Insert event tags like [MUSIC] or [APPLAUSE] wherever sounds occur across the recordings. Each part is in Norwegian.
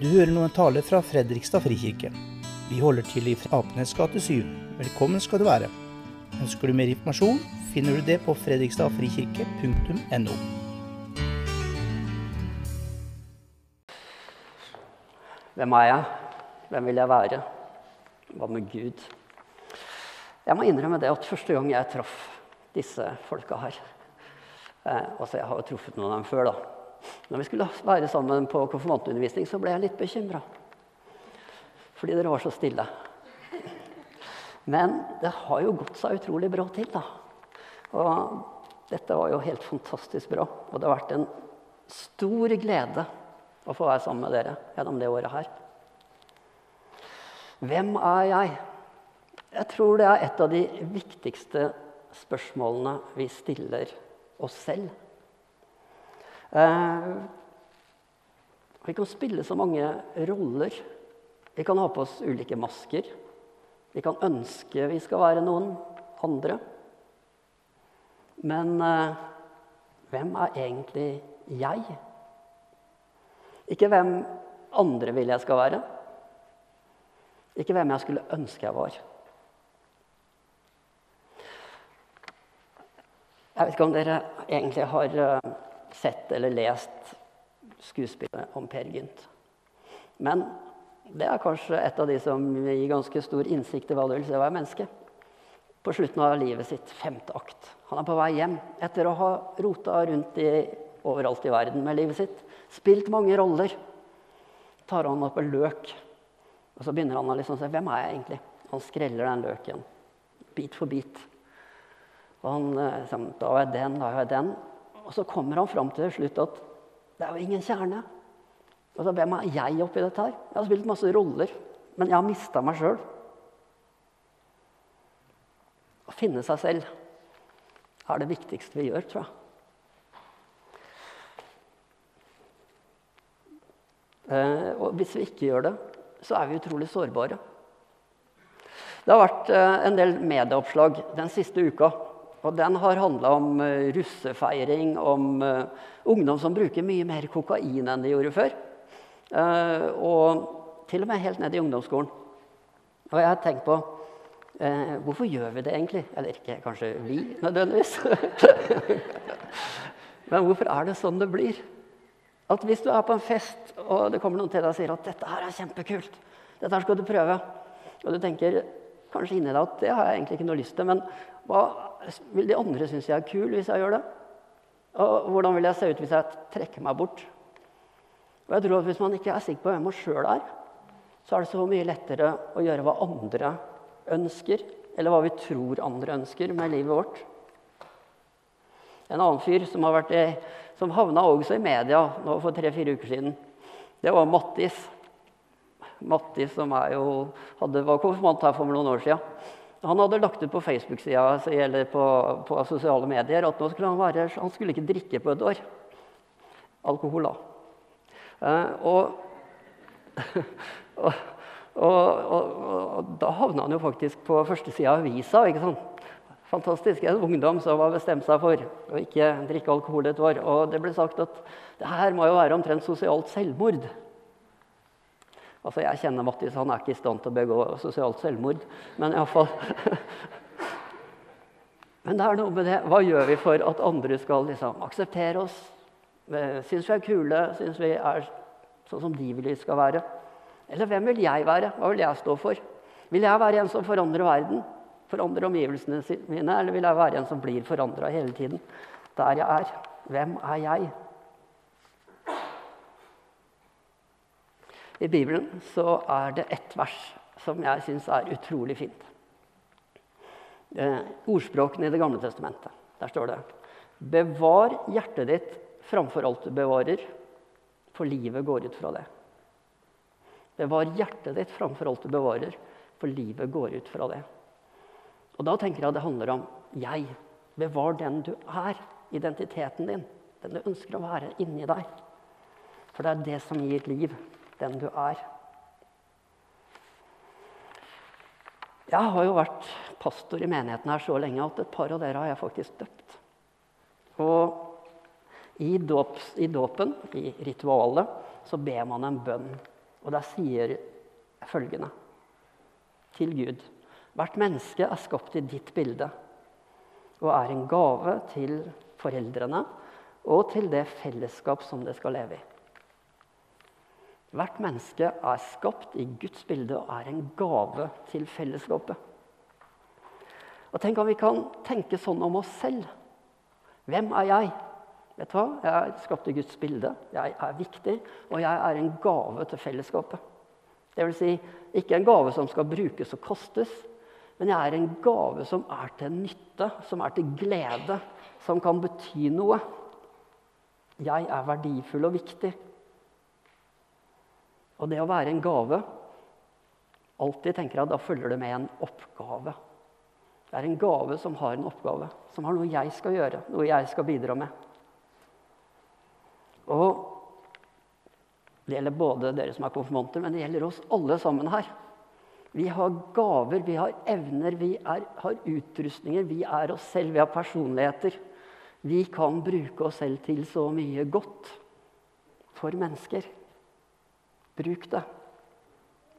Du hører nå en tale fra Fredrikstad frikirke. Vi holder til i Apenes gate 7. Velkommen skal du være. Ønsker du mer informasjon, finner du det på fredrikstadfrikirke.no. Hvem er jeg? Hvem vil jeg være? Hva med Gud? Jeg må innrømme det at første gang jeg traff disse folka her eh, altså Jeg har jo truffet noen av dem før, da. Når vi skulle være sammen på konfirmantundervisning, så ble jeg litt bekymra. Fordi dere var så stille. Men det har jo gått seg utrolig bra til, da. Og dette var jo helt fantastisk bra. Og det har vært en stor glede å få være sammen med dere gjennom det året her. Hvem er jeg? Jeg tror det er et av de viktigste spørsmålene vi stiller oss selv. Eh, vi kan spille så mange roller. Vi kan ha på oss ulike masker. Vi kan ønske vi skal være noen andre. Men eh, hvem er egentlig jeg? Ikke hvem andre vil jeg skal være. Ikke hvem jeg skulle ønske jeg var. Jeg vet ikke om dere egentlig har eh, sett eller lest skuespillet om Per Gynt. Men det er kanskje et av de som gir ganske stor innsikt i hva det vil si å være menneske. På slutten av livet sitt, femte akt. Han er på vei hjem etter å ha rota rundt i, overalt i verden med livet sitt. Spilt mange roller. Tar han opp en løk, og så begynner han å liksom se hvem er jeg egentlig. Han skreller den løken bit for bit. Og han, liksom, da er jeg den, da er jeg den. Og så kommer han fram til slutt at det er jo ingen kjerne. Altså, hvem er jeg oppi dette her? Jeg har spilt masse roller, men jeg har mista meg sjøl. Å finne seg selv er det viktigste vi gjør, tror jeg. Eh, og hvis vi ikke gjør det, så er vi utrolig sårbare. Det har vært eh, en del medieoppslag den siste uka. Og den har handla om eh, russefeiring, om ungdom som bruker mye mer kokain enn de gjorde før. og til og med helt ned i ungdomsskolen. Og jeg har tenkt på hvorfor gjør vi det egentlig? Eller ikke kanskje vi, nødvendigvis. [LAUGHS] Men hvorfor er det sånn det blir? At hvis du er på en fest, og det kommer noen til deg og sier at 'dette her er kjempekult', 'dette her skal du prøve', og du tenker kanskje inni deg at 'det har jeg egentlig ikke noe lyst til', men hva vil de andre synes jeg er kul hvis jeg gjør det? Og hvordan vil jeg se ut hvis jeg trekker meg bort? Og jeg tror at Hvis man ikke er sikker på hvem man sjøl er, så er det så mye lettere å gjøre hva andre ønsker, eller hva vi tror andre ønsker med livet vårt. En annen fyr som, har vært i, som havna også i media nå for tre-fire uker siden, det var Mattis. Mattis som jo, hadde, var konfirmant her for noen år siden. Han hadde lagt ut på Facebook-sida eller på, på, sosiale medier at nå skulle han, være, han skulle ikke drikke på et år. Alkohol, da. Eh, og, [LAUGHS] og, og, og, da havna han jo faktisk på førstesida av avisa. ikke sant? fantastisk. En ungdom som har bestemt seg for å ikke drikke alkohol et år. Og det ble sagt at det her må jo være omtrent sosialt selvmord. Altså, Jeg kjenner Mattis, han er ikke i stand til å begå sosialt selvmord. Men iallfall [LAUGHS] Men det er noe med det. Hva gjør vi for at andre skal liksom, akseptere oss? Eh, syns vi er kule? Syns vi er sånn som de vil vi skal være? Eller hvem vil jeg være? Hva vil jeg stå for? Vil jeg være en som forandrer verden? Forandrer omgivelsene mine, eller vil jeg være en som blir forandra hele tiden? Der jeg er. Hvem er jeg? I Bibelen så er det ett vers som jeg syns er utrolig fint. Eh, ordspråkene i Det gamle testamentet. Der står det Bevar hjertet ditt framfor alt du bevarer, for livet går ut fra det. Bevar hjertet ditt framfor alt du bevarer, for livet går ut fra det. Og da tenker jeg at det handler om jeg. Bevar den du er. Identiteten din. Den du ønsker å være inni deg. For det er det som gir liv. Den du er. Jeg har jo vært pastor i menigheten her så lenge at et par av dere har jeg faktisk døpt. Og i, dåps, i dåpen, i ritualet, så ber man en bønn Og der sier følgende til Gud. Hvert menneske er skapt i ditt bilde og er en gave til foreldrene og til det fellesskap som det skal leve i. Hvert menneske er skapt i Guds bilde og er en gave til fellesskapet. Og Tenk om vi kan tenke sånn om oss selv. Hvem er jeg? Vet du hva? Jeg er skapt i Guds bilde. Jeg er viktig, og jeg er en gave til fellesskapet. Det vil si, ikke en gave som skal brukes og kostes, men jeg er en gave som er til nytte, som er til glede, som kan bety noe. Jeg er verdifull og viktig. Og det å være en gave Alltid tenker jeg at da følger det med en oppgave. Det er en gave som har en oppgave, som har noe jeg skal gjøre, noe jeg skal bidra med. Og Det gjelder både dere som er konfirmanter, men det gjelder oss alle sammen her. Vi har gaver, vi har evner, vi er, har utrustninger. Vi er oss selv, vi har personligheter. Vi kan bruke oss selv til så mye godt for mennesker. Bruk det.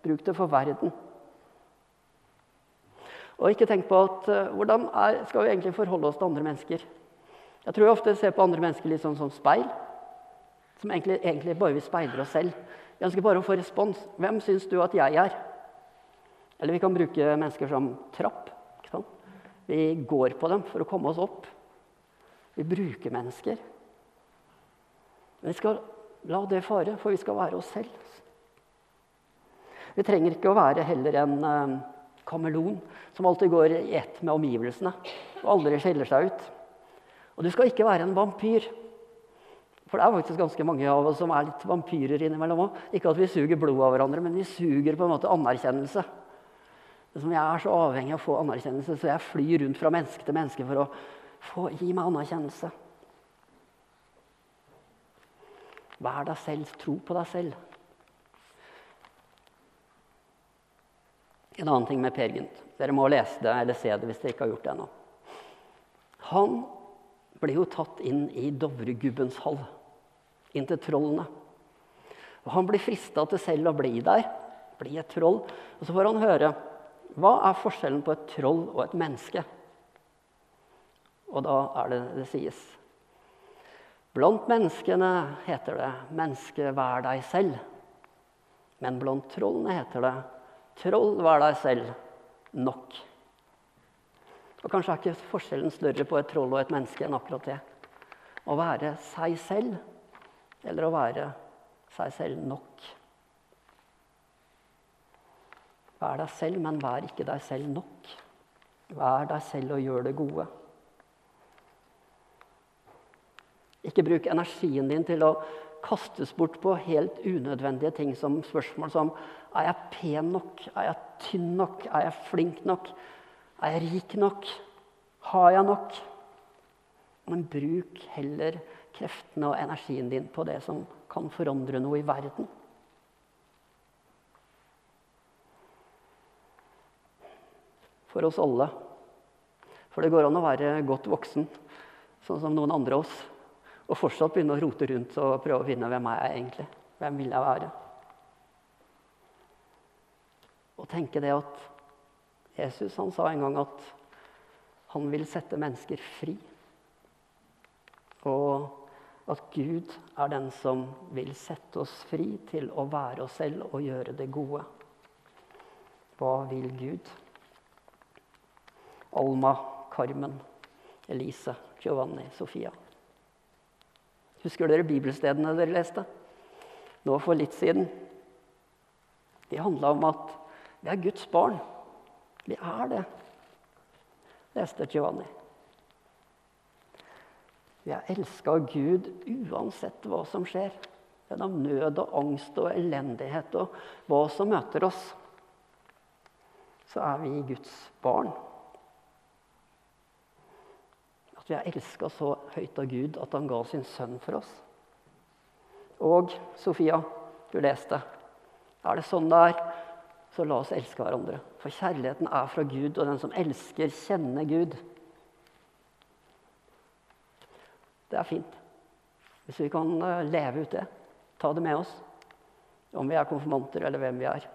Bruk det for verden. Og ikke tenk på at uh, hvordan er, skal vi egentlig forholde oss til andre mennesker. Jeg tror vi ofte ser på andre mennesker litt sånn som speil. Som egentlig, egentlig bare vi speiler oss selv. Vi ønsker bare å få respons. Hvem syns du at jeg er? Eller vi kan bruke mennesker som trapp. Vi går på dem for å komme oss opp. Vi bruker mennesker. Men vi skal la det fare, for vi skal være oss selv. Vi trenger ikke å være heller en uh, kameleon som alltid går i ett med omgivelsene og aldri skjeller seg ut. Og du skal ikke være en vampyr. For det er faktisk ganske mange av oss som er litt vampyrer innimellom òg. Ikke at vi suger blod av hverandre, men vi suger på en måte anerkjennelse. Jeg er så avhengig av å få anerkjennelse, så jeg flyr rundt fra menneske til menneske for å få, gi meg anerkjennelse. Vær deg selv, tro på deg selv. En annen ting med Per Gynt. Dere må lese det eller se det hvis dere ikke har gjort det ennå. Han ble jo tatt inn i Dovregubbens hall, inn til trollene. Og Han blir frista til selv å bli der, bli et troll. Og så får han høre hva er forskjellen på et troll og et menneske. Og da er det det sies. Blant menneskene heter det 'menneske, vær deg selv'. Men blant trollene heter det Troll, vær deg selv nok. Og Kanskje er ikke forskjellen større på et troll og et menneske enn akkurat det. Å være seg selv eller å være seg selv nok. Vær deg selv, men vær ikke deg selv nok. Vær deg selv og gjør det gode. Ikke bruk energien din til å kastes bort på helt unødvendige ting som spørsmål som er jeg pen nok? Er jeg tynn nok? Er jeg flink nok? Er jeg rik nok? Har jeg nok? Men bruk heller kreftene og energien din på det som kan forandre noe i verden. For oss alle. For det går an å være godt voksen, sånn som noen andre av oss, og fortsatt begynne å rote rundt og prøve å finne hvem er jeg egentlig Hvem vil jeg være? Og tenke det at Jesus han sa en gang at han vil sette mennesker fri. Og at Gud er den som vil sette oss fri til å være oss selv og gjøre det gode. Hva vil Gud? Alma, Carmen, Elise, Giovanni, Sofia. Husker dere bibelstedene dere leste? Nå for litt siden. De handla om at vi er Guds barn. Vi er det, leste Giovanni. Vi er elska av Gud uansett hva som skjer. Gjennom nød og angst og elendighet og hva som møter oss. Så er vi Guds barn. Vi er elska så høyt av Gud at han ga sin sønn for oss. Og Sofia, du leste. Er det sånn det er? så la oss elske hverandre. For kjærligheten er fra Gud, og den som elsker, kjenner Gud. Det er fint. Hvis vi kan eh, leve ut det, ta det med oss. Om vi er konfirmanter eller hvem vi er.